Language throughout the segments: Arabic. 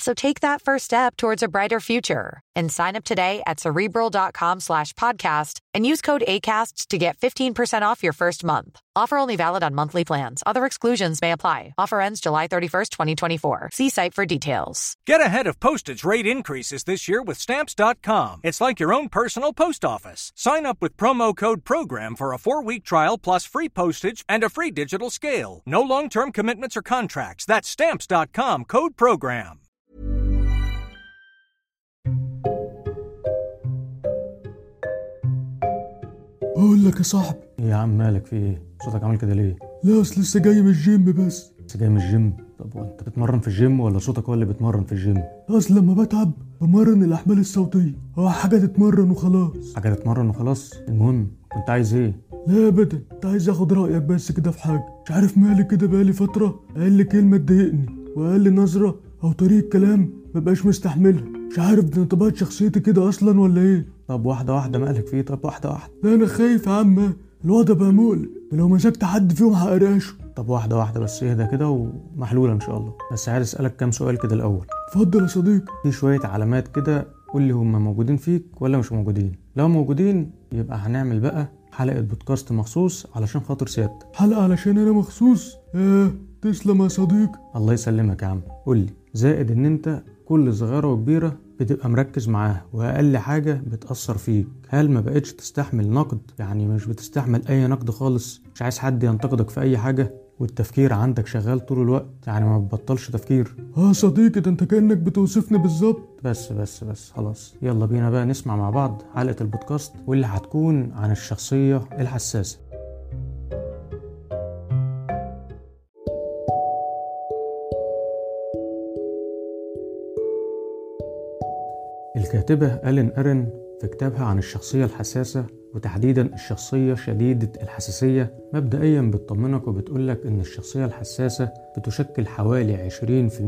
So take that first step towards a brighter future and sign up today at cerebral.com slash podcast and use code ACAST to get 15% off your first month. Offer only valid on monthly plans. Other exclusions may apply. Offer ends July 31st, 2024. See site for details. Get ahead of postage rate increases this year with stamps.com. It's like your own personal post office. Sign up with promo code PROGRAM for a four week trial plus free postage and a free digital scale. No long term commitments or contracts. That's stamps.com code PROGRAM. أقول لك يا صاحبي إيه يا عم مالك؟ في إيه؟ صوتك عامل كده ليه؟ لا أصل لسه جاي من الجيم بس. لسه جاي من الجيم؟ طب وأنت بتمرن في الجيم ولا صوتك هو اللي بيتمرن في الجيم؟ أصل لما بتعب بمرن الأحمال الصوتية. آه حاجة تتمرن وخلاص. حاجة تتمرن وخلاص؟ المهم كنت عايز إيه؟ لا ابدا. كنت عايز آخد رأيك بس كده في حاجة. مش عارف مالي كده بقالي فترة. قال لي كلمة تضايقني وقال لي نظرة أو طريقة كلام. مبقاش مستحملها. مش عارف دي انطباعات شخصيتي كده أصلا ولا إيه؟ طب واحدة واحدة مالك فيه؟ طب واحدة واحدة. لا أنا خايف يا عم. الوضع بقى مقلق. ولو مسكت حد فيهم هقراشه طب واحدة واحدة بس اهدى كده ومحلولة إن شاء الله. بس عايز أسألك كام سؤال كده الأول. اتفضل يا صديقي. في شوية علامات كده قول لي هم موجودين فيك ولا مش موجودين. لو موجودين يبقى هنعمل بقى حلقة بودكاست مخصوص علشان خاطر سيادتك. حلقة علشان أنا مخصوص؟ ياه تسلم يا صديقي. الله يسلمك يا عم. قول لي زائد إن أنت كل صغيرة وكبيرة بتبقى مركز معاها وأقل حاجة بتأثر فيك. هل ما بقتش تستحمل نقد؟ يعني مش بتستحمل أي نقد خالص. مش عايز حد ينتقدك في أي حاجة والتفكير عندك شغال طول الوقت. يعني ما بتبطلش تفكير. آه صديقي ده أنت كأنك بتوصفني بالظبط. بس بس بس خلاص. يلا بينا بقى نسمع مع بعض حلقة البودكاست واللي هتكون عن الشخصية الحساسة. الكاتبة ألين أرن في كتابها عن الشخصية الحساسة وتحديدا الشخصية شديدة الحساسية مبدئيا بتطمنك وبتقولك إن الشخصية الحساسة بتشكل حوالي 20%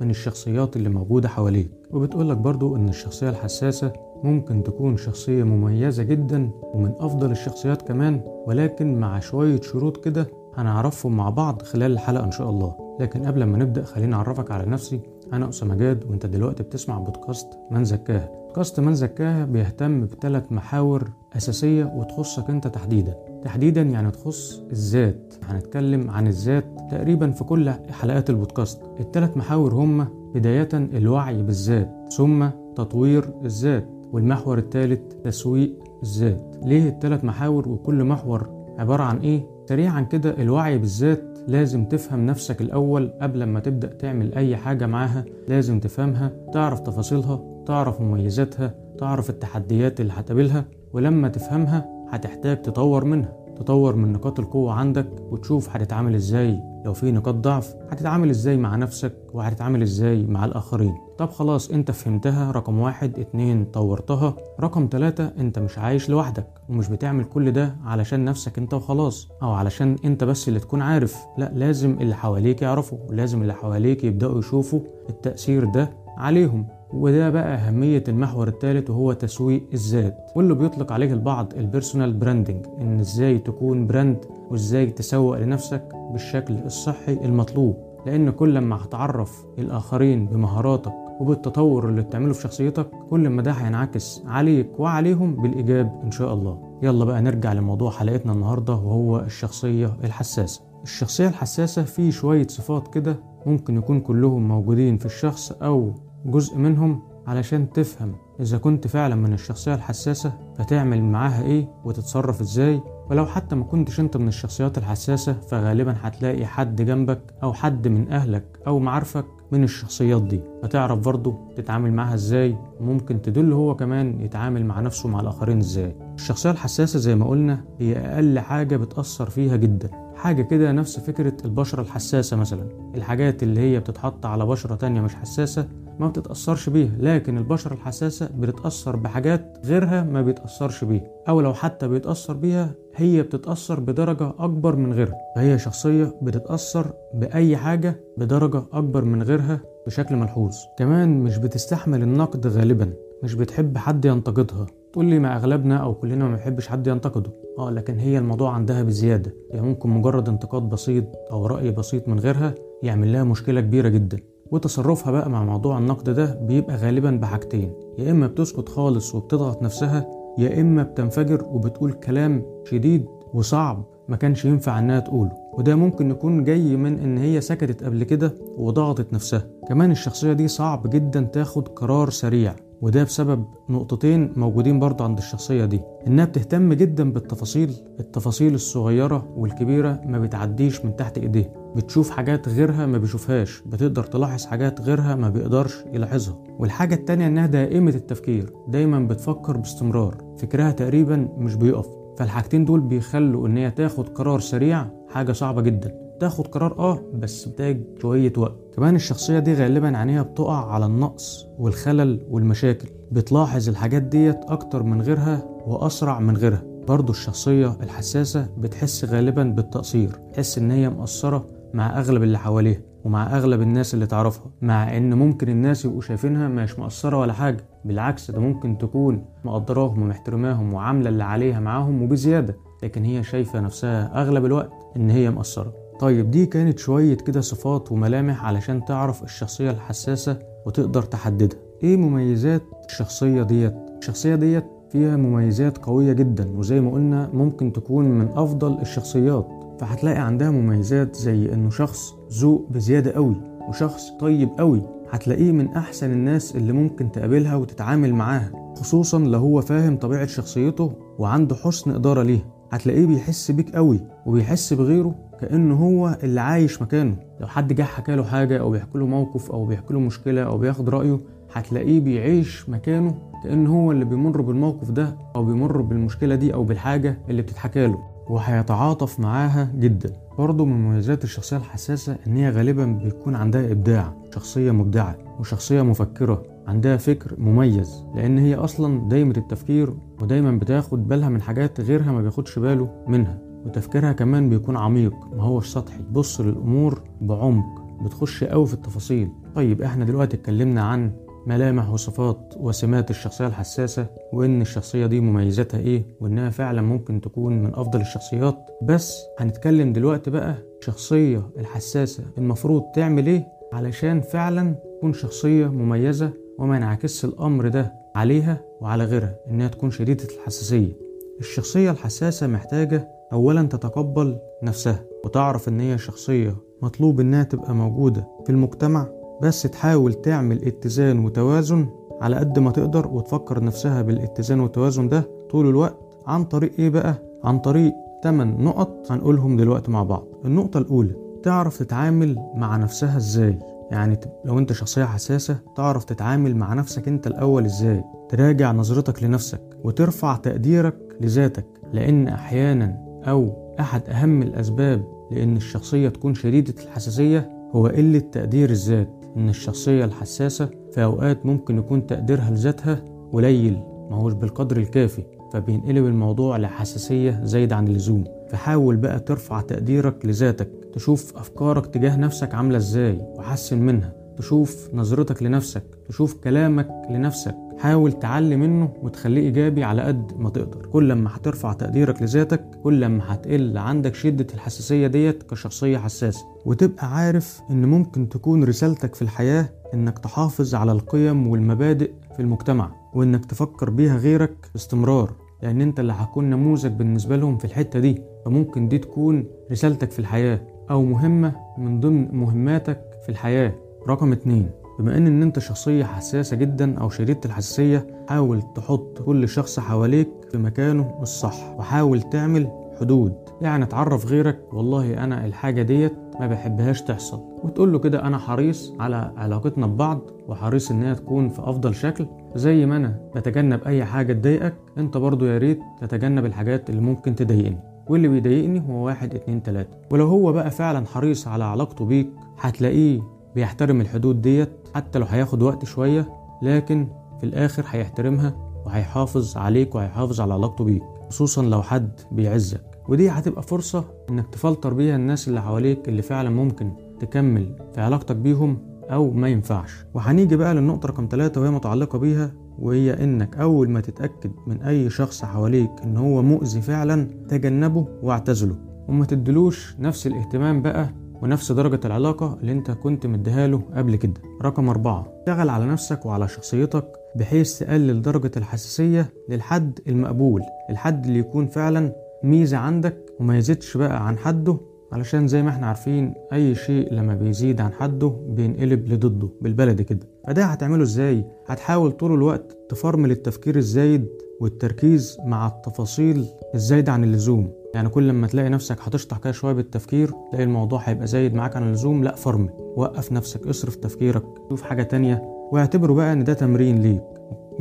من الشخصيات اللي موجودة حواليك. وبتقولك برضو إن الشخصية الحساسة ممكن تكون شخصية مميزة جدا ومن أفضل الشخصيات كمان ولكن مع شوية شروط كده هنعرفهم مع بعض خلال الحلقة إن شاء الله. لكن قبل ما نبدأ خليني أعرفك على نفسي أنا أسامة جاد وأنت دلوقتي بتسمع بودكاست من زكاها بودكاست من زكاها بيهتم بثلاث محاور أساسية وتخصك أنت تحديدا. تحديدا يعني تخص الذات. هنتكلم عن الذات تقريبا في كل حلقات البودكاست. الثلاث محاور هما بداية الوعي بالذات ثم تطوير الذات والمحور الثالث تسويق الذات. ليه الثلاث محاور وكل محور عبارة عن إيه؟ سريعا كده الوعي بالذات لازم تفهم نفسك الأول قبل ما تبدأ تعمل أي حاجة معاها. لازم تفهمها تعرف تفاصيلها تعرف مميزاتها تعرف التحديات اللي هتقابلها ولما تفهمها هتحتاج تطور منها. تطور من نقاط القوة عندك وتشوف هتتعامل إزاي. لو في نقاط ضعف هتتعامل إزاي مع نفسك وهتتعامل إزاي مع الآخرين. طب خلاص أنت فهمتها. رقم واحد اتنين طورتها. رقم تلاتة أنت مش عايش لوحدك ومش بتعمل كل ده علشان نفسك أنت وخلاص أو علشان أنت بس اللي تكون عارف. لا لازم اللي حواليك يعرفوا ولازم اللي حواليك يبدأوا يشوفوا التأثير ده عليهم. وده بقى أهمية المحور الثالث وهو تسويق الذات واللي بيطلق عليه البعض ال personal branding إن إزاي تكون brand وإزاي تسوق لنفسك بالشكل الصحي المطلوب. لأن كل ما هتعرف الآخرين بمهاراتك وبالتطور اللي بتعمله في شخصيتك كل ما ده هينعكس عليك وعليهم بالإيجاب إن شاء الله. يلا بقى نرجع لموضوع حلقتنا النهاردة وهو الشخصية الحساسة. الشخصية الحساسة فيه شوية صفات كده ممكن يكون كلهم موجودين في الشخص أو جزء منهم علشان تفهم إذا كنت فعلا من الشخصية الحساسة فتعمل معاها إيه وتتصرف إزاي ولو حتى ما كنتش أنت من الشخصيات الحساسة فغالبا هتلاقي حد جنبك أو حد من أهلك أو معارفك من الشخصيات دي. فتعرف برضه تتعامل معاها إزاي وممكن تدل هو كمان يتعامل مع نفسه مع الآخرين إزاي. الشخصية الحساسة زي ما قلنا هي أقل حاجة بتأثر فيها جدا. حاجة كده نفس فكرة البشرة الحساسة مثلا. الحاجات اللي هي بتتحط على بشرة تانية مش حساسة ما بتتأثرش بيها لكن البشرة الحساسة بتتأثر بحاجات غيرها ما بيتأثرش بيها أو لو حتى بيتأثر بيها هي بتتأثر بدرجة أكبر من غيرها. فهي شخصية بتتأثر بأي حاجة بدرجة أكبر من غيرها بشكل ملحوظ. كمان مش بتستحمل النقد غالبا مش بتحب حد ينتقدها. تقول لي ما أغلبنا أو كلنا ما بنحبش حد ينتقده. آه لكن هي الموضوع عندها بزيادة. يعني ممكن مجرد انتقاد بسيط أو رأي بسيط من غيرها يعمل لها مشكلة كبيرة جدا. وتصرفها بقى مع موضوع النقد ده بيبقى غالبا بحاجتين. يا إما بتسكت خالص وبتضغط نفسها يا إما بتنفجر وبتقول كلام شديد وصعب ما كانش ينفع إنها تقوله. وده ممكن يكون جاي من إن هي سكتت قبل كده وضغطت نفسها. كمان الشخصية دي صعب جدا تاخد قرار سريع. وده بسبب نقطتين موجودين برضه عند الشخصية دي. إنها بتهتم جدا بالتفاصيل التفاصيل الصغيرة والكبيرة ما بتعديش من تحت إيديها بتشوف حاجات غيرها ما بيشوفهاش. بتقدر تلاحظ حاجات غيرها ما بيقدرش يلاحظها. والحاجة التانية إنها دائمة التفكير. دايما بتفكر باستمرار. فكرها تقريبا مش بيقف. فالحاجتين دول بيخلوا إن هي تاخد قرار سريع حاجة صعبة جدا. تاخد قرار آه بس محتاج شوية وقت. كمان الشخصية دي غالبا عينيها بتقع على النقص والخلل والمشاكل. بتلاحظ الحاجات ديت أكتر من غيرها وأسرع من غيرها. برضو الشخصية الحساسة بتحس غالبا بالتقصير تحس إن هي مقصرة مع أغلب اللي حواليها ومع أغلب الناس اللي تعرفها مع إن ممكن الناس يبقوا شايفينها مش مقصرة ولا حاجة. بالعكس ده ممكن تكون مقدراهم ومحترماهم وعاملة اللي عليها معاهم وبزيادة لكن هي شايفة نفسها أغلب الوقت إن هي مقصرة. طيب دي كانت شوية كده صفات وملامح علشان تعرف الشخصية الحساسة وتقدر تحددها. إيه مميزات الشخصية ديت؟ الشخصية ديت فيها مميزات قوية جدا وزي ما قلنا ممكن تكون من أفضل الشخصيات. فهتلاقي عندها مميزات زي إنه شخص ذوق بزيادة قوي وشخص طيب قوي. هتلاقيه من أحسن الناس اللي ممكن تقابلها وتتعامل معاها خصوصا لو هو فاهم طبيعة شخصيته وعنده حسن إدارة ليها. هتلاقيه بيحس بيك قوي وبيحس بغيره كأنه هو اللي عايش مكانه. لو حد جه حكى له حاجة أو بيحكي له موقف أو بيحكي له مشكلة أو بياخد رأيه هتلاقيه بيعيش مكانه كأنه هو اللي بيمر بالموقف ده أو بيمر بالمشكلة دي أو بالحاجة اللي بتتحكى له وهيتعاطف معاها جدا. برضه من مميزات الشخصية الحساسة إن هي غالبا بيكون عندها إبداع شخصية مبدعة وشخصية مفكرة عندها فكر مميز لأن هي أصلا دايمة التفكير ودايما بتاخد بالها من حاجات غيرها ما بياخدش باله منها. وتفكيرها كمان بيكون عميق ما هوش سطحي. تبص للأمور بعمق بتخش قوي في التفاصيل. طيب إحنا دلوقتي اتكلمنا عن ملامح وصفات وسمات الشخصية الحساسة وإن الشخصية دي مميزاتها إيه وإنها فعلا ممكن تكون من أفضل الشخصيات. بس هنتكلم دلوقتي بقى الشخصية الحساسة. المفروض تعمل إيه علشان فعلا تكون شخصية مميزة وما ينعكسش الأمر ده عليها وعلى غيرها إنها تكون شديدة الحساسية. الشخصية الحساسة محتاجة أولا تتقبل نفسها وتعرف إن هي شخصية مطلوب إنها تبقى موجودة في المجتمع بس تحاول تعمل اتزان وتوازن على قد ما تقدر وتفكر نفسها بالاتزان والتوازن ده طول الوقت. عن طريق إيه بقى؟ عن طريق 8 نقط هنقولهم دلوقتي مع بعض. النقطة الأولى تعرف تتعامل مع نفسها إزاي؟ يعني لو أنت شخصية حساسة تعرف تتعامل مع نفسك أنت الأول إزاي؟ تراجع نظرتك لنفسك وترفع تقديرك لذاتك لأن أحيانا أو أحد أهم الأسباب لأن الشخصية تكون شديدة الحساسية هو قلة تقدير الذات. إن الشخصية الحساسة في أوقات ممكن يكون تقديرها لذاتها قليل ما هوش بالقدر الكافي فبينقلب الموضوع لحساسية زايدة عن اللزوم. فحاول بقى ترفع تقديرك لذاتك تشوف أفكارك تجاه نفسك عاملة إزاي وحسن منها. تشوف نظرتك لنفسك تشوف كلامك لنفسك. حاول تعلي منه وتخليه إيجابي على قد ما تقدر. كل ما هترفع تقديرك لذاتك كل ما هتقل عندك شدة الحساسية ديت كشخصية حساسة. وتبقى عارف إن ممكن تكون رسالتك في الحياة إنك تحافظ على القيم والمبادئ في المجتمع وإنك تفكر بيها غيرك باستمرار. لأن أنت اللي هتكون نموذج بالنسبة لهم في الحتة دي. فممكن دي تكون رسالتك في الحياة أو مهمة من ضمن مهماتك في الحياة. رقم اتنين بما إن إن أنت شخصية حساسة جدا أو شديدة الحساسية حاول تحط كل شخص حواليك في مكانه الصح وحاول تعمل حدود. يعني تعرف غيرك. والله أنا الحاجة ديت ما بحبهاش تحصل. وتقول له كده أنا حريص على علاقتنا ببعض وحريص إن هي تكون في أفضل شكل. زي ما أنا بتجنب أي حاجة تضايقك أنت برضو يا ريت تتجنب الحاجات اللي ممكن تضايقني. واللي بيضايقني هو واحد اتنين تلاتة. ولو هو بقى فعلا حريص على علاقته بيك هتلاقيه بيحترم الحدود ديت حتى لو هياخد وقت شوية لكن في الآخر هيحترمها وهيحافظ عليك وهيحافظ على علاقته بيك خصوصا لو حد بيعزك. ودي هتبقى فرصة إنك تفلتر بيها الناس اللي حواليك اللي فعلا ممكن تكمل في علاقتك بيهم أو ما ينفعش. وهنيجي بقى للنقطة رقم ثلاثة وهي متعلقة بيها وهي إنك أول ما تتأكد من أي شخص حواليك إن هو مؤذي فعلا تجنبه واعتزله. وما تدلوش نفس الاهتمام بقى ونفس درجة العلاقة اللي انت كنت مديها له قبل كده. رقم أربعة اشتغل على نفسك وعلى شخصيتك بحيث تقلل درجة الحساسية للحد المقبول الحد اللي يكون فعلا ميزة عندك وما يزيدش بقى عن حده علشان زي ما إحنا عارفين أي شيء لما بيزيد عن حده بينقلب لضده بالبلدي كده. فده هتعمله إزاي؟ هتحاول طول الوقت تفرمل التفكير الزايد والتركيز مع التفاصيل الزايدة عن اللزوم. يعني كل لما تلاقي نفسك هتشطح كده شوية بالتفكير تلاقي الموضوع هيبقى زايد معاك عن اللزوم لا فرمل وقف نفسك اصرف تفكيرك شوف حاجة تانية واعتبره بقى إن ده تمرين ليك.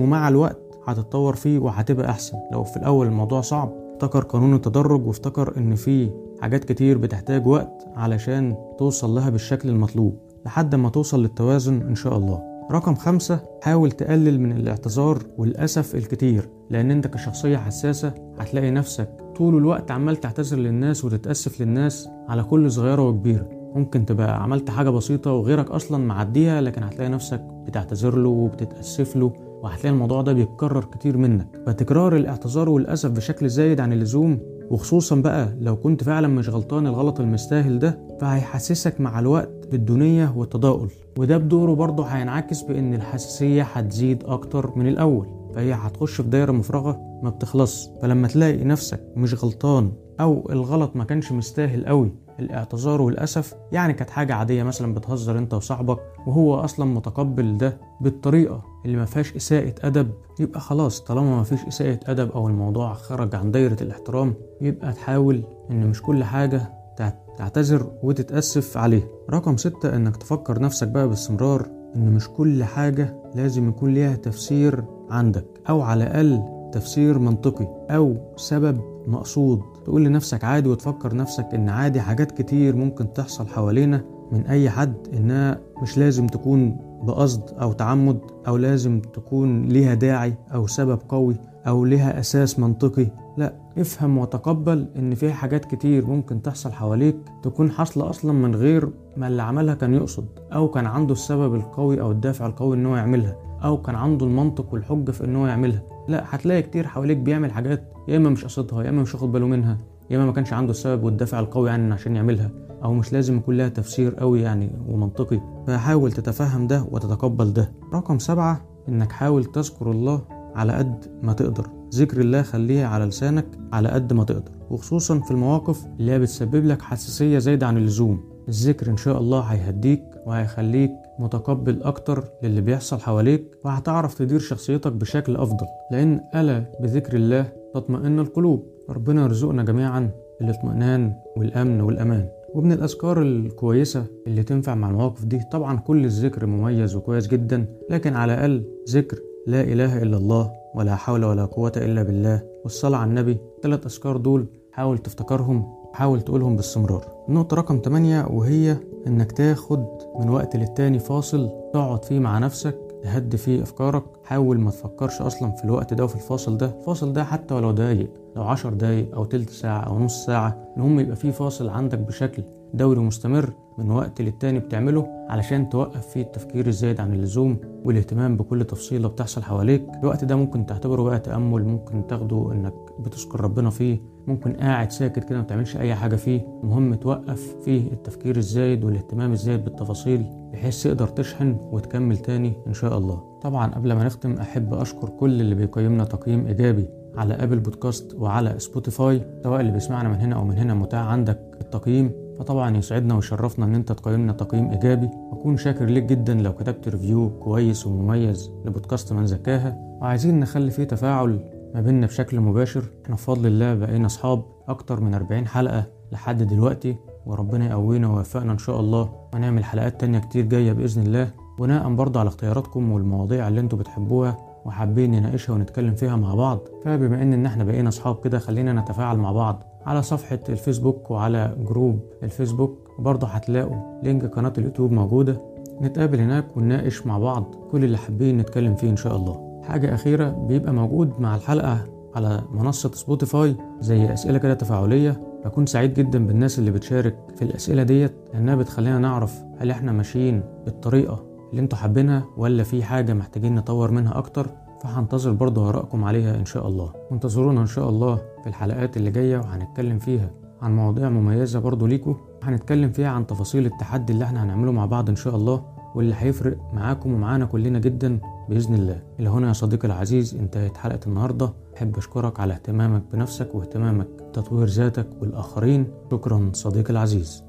ومع الوقت هتتطور فيه وهتبقى أحسن. لو في الأول الموضوع صعب افتكر قانون التدرج وافتكر إن في حاجات كتير بتحتاج وقت علشان توصل لها بالشكل المطلوب لحد ما توصل للتوازن إن شاء الله. رقم خمسة حاول تقلل من الاعتذار والأسف الكتير لأن أنت كشخصية حساسة هتلاقي نفسك طول الوقت عمال تعتذر للناس وتتأسف للناس على كل صغيرة وكبيرة. ممكن تبقى عملت حاجة بسيطة وغيرك أصلا معديها لكن هتلاقي نفسك بتعتذر له وبتتأسف له وهتلاقي الموضوع ده بيتكرر كتير منك. فتكرار الاعتذار والأسف بشكل زايد عن اللزوم وخصوصا بقى لو كنت فعلا مش غلطان الغلط المستاهل ده فهيحسسك مع الوقت بالدونية والتضاؤل. وده بدوره برضه هينعكس بإن الحساسية هتزيد أكتر من الأول فهي هتخش في دايرة مفرغة ما بتخلص فلما تلاقي نفسك مش غلطان أو الغلط ما كانش مستاهل قوي الاعتذار والأسف يعني كانت حاجة عادية مثلا بتهزر أنت وصاحبك وهو أصلا متقبل ده بالطريقة اللي ما فيهاش إساءة أدب يبقى خلاص طالما ما فيش إساءة أدب أو الموضوع خرج عن دايرة الاحترام يبقى تحاول إن مش كل حاجة تعتذر وتتأسف عليها. رقم ستة إنك تفكر نفسك بقى باستمرار إن مش كل حاجة لازم يكون ليها تفسير عندك أو على الأقل تفسير منطقي أو سبب مقصود. تقول لنفسك عادي وتفكر نفسك إن عادي حاجات كتير ممكن تحصل حوالينا من أي حد إنها مش لازم تكون بقصد أو تعمد أو لازم تكون ليها داعي أو سبب قوي أو ليها أساس منطقي. لأ افهم وتقبل إن في حاجات كتير ممكن تحصل حواليك تكون حاصلة أصلا من غير ما اللي عملها كان يقصد أو كان عنده السبب القوي أو الدافع القوي إن هو يعملها. أو كان عنده المنطق والحجة في إن هو يعملها. لا هتلاقي كتير حواليك بيعمل حاجات يا إما مش قصدها يا إما مش واخد باله منها يا إما ما كانش عنده السبب والدافع القوي يعني عشان يعملها أو مش لازم يكون لها تفسير قوي يعني ومنطقي. فحاول تتفهم ده وتتقبل ده. رقم سبعة إنك حاول تذكر الله على قد ما تقدر. ذكر الله خليه على لسانك على قد ما تقدر. وخصوصا في المواقف اللي هي بتسبب لك حساسية زايدة عن اللزوم. الذكر إن شاء الله هيهديك وهيخليك متقبل أكتر للي بيحصل حواليك وهتعرف تدير شخصيتك بشكل أفضل. لأن ألا بذكر الله تطمئن القلوب. ربنا يرزقنا جميعا الاطمئنان والأمن والأمان. ومن الأذكار الكويسة اللي تنفع مع المواقف دي طبعا كل الذكر مميز وكويس جدا. لكن على الأقل ذكر لا إله إلا الله ولا حول ولا قوة إلا بالله. والصلاة على النبي. ثلاث أذكار دول حاول تفتكرهم حاول تقولهم باستمرار. النقطة رقم 8 وهي إنك تاخد من وقت للتاني فاصل تقعد فيه مع نفسك تهدي فيه أفكارك. حاول ما تفكرش أصلا في الوقت ده وفي الفاصل ده. الفاصل ده حتى ولو دقايق لو عشر دقايق أو تلت ساعة أو نص ساعة المهم يبقى فيه فاصل عندك بشكل دوري مستمر من وقت للتاني بتعمله علشان توقف فيه التفكير الزايد عن اللزوم والاهتمام بكل تفصيلة بتحصل حواليك. الوقت ده ممكن تعتبره بقى تأمل ممكن تاخده إنك بتذكر ربنا فيه ممكن قاعد ساكت كده ما بتعملش أي حاجة فيه. المهم توقف فيه التفكير الزايد والاهتمام الزايد بالتفاصيل بحيث تقدر تشحن وتكمل تاني إن شاء الله. طبعا قبل ما نختم أحب أشكر كل اللي بيقيمنا تقييم إيجابي على أبل بودكاست وعلى سبوتيفاي سواء اللي بيسمعنا من هنا أو من هنا متاح عندك التقييم. فطبعا يسعدنا ويشرفنا إن أنت تقيمنا تقييم إيجابي. وأكون شاكر ليك جدا لو كتبت review كويس ومميز لبودكاست من زكاها. وعايزين نخلي فيه تفاعل ما بيننا بشكل مباشر. إحنا بفضل الله بقينا أصحاب أكتر من 40 حلقة لحد دلوقتي وربنا يقوينا ويوفقنا إن شاء الله. ونعمل حلقات تانية كتير جاية بإذن الله. بناء برضه على اختياراتكم والمواضيع اللي أنتوا بتحبوها وحابين نناقشها ونتكلم فيها مع بعض. فبما إن إن إحنا بقينا أصحاب كده خلينا نتفاعل مع بعض. على صفحة الفيسبوك وعلى group الفيسبوك وبرضه هتلاقوا link قناة اليوتيوب موجودة. نتقابل هناك ونناقش مع بعض كل اللي حابين نتكلم فيه إن شاء الله. حاجة أخيرة بيبقى موجود مع الحلقة على منصة سبوتيفاي زي أسئلة كده تفاعلية. بكون سعيد جدا بالناس اللي بتشارك في الأسئلة ديت لأنها بتخلينا نعرف هل إحنا ماشيين بالطريقة اللي أنتوا حابينها ولا في حاجة محتاجين نطور منها أكتر. فهنتظر برضه آرائكم عليها إن شاء الله. وانتظرونا إن شاء الله في الحلقات اللي جاية وهنتكلم فيها عن مواضيع مميزة برضه ليكوا هنتكلم فيها عن تفاصيل التحدي اللي إحنا هنعمله مع بعض إن شاء الله واللي هيفرق معاكم ومعانا كلنا جدا بإذن الله. إلى هنا يا صديقي العزيز انتهت حلقة النهاردة. أحب أشكرك على اهتمامك بنفسك واهتمامك بتطوير ذاتك والآخرين. شكرا صديقي العزيز.